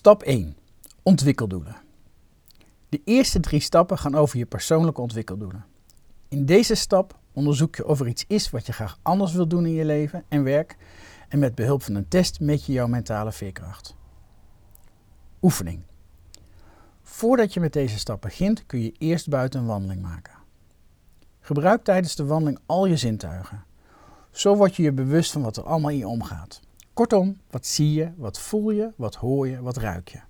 Stap 1. Ontwikkeldoelen. De eerste drie stappen gaan over je persoonlijke ontwikkeldoelen. In deze stap onderzoek je of er iets is wat je graag anders wilt doen in je leven en werk en met behulp van een test meet je jouw mentale veerkracht. Oefening. Voordat je met deze stap begint kun je eerst buiten een wandeling maken. Gebruik tijdens de wandeling al je zintuigen. Zo word je je bewust van wat er allemaal in je omgaat. Kortom, wat zie je, wat voel je, wat hoor je, wat ruik je.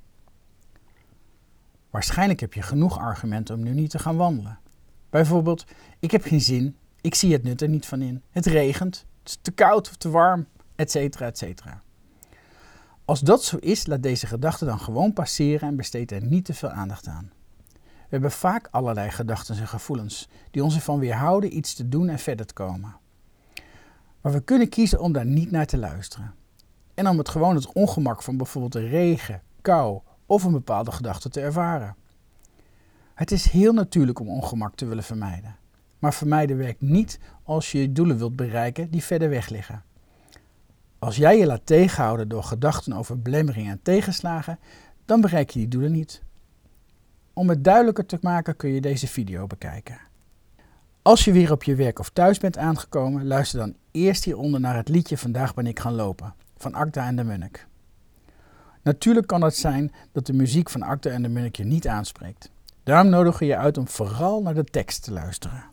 Waarschijnlijk heb je genoeg argumenten om nu niet te gaan wandelen. Bijvoorbeeld, ik heb geen zin, ik zie het nut er niet van in, het regent, het is te koud of te warm, etc. etc. Als dat zo is, laat deze gedachte dan gewoon passeren en besteed er niet te veel aandacht aan. We hebben vaak allerlei gedachten en gevoelens die ons ervan weerhouden iets te doen en verder te komen. Maar we kunnen kiezen om daar niet naar te luisteren. En om het gewoon het ongemak van bijvoorbeeld de regen, kou of een bepaalde gedachte te ervaren. Het is heel natuurlijk om ongemak te willen vermijden. Maar vermijden werkt niet als je je doelen wilt bereiken die verder weg liggen. Als jij je laat tegenhouden door gedachten over belemmeringen en tegenslagen, dan bereik je die doelen niet. Om het duidelijker te maken kun je deze video bekijken. Als je weer op je werk of thuis bent aangekomen, luister dan eerst hieronder naar het liedje Vandaag ben ik gaan lopen van Acta en de Munnik. Natuurlijk kan het zijn dat de muziek van Acta en de Munnik je niet aanspreekt. Daarom nodigen we je uit om vooral naar de tekst te luisteren.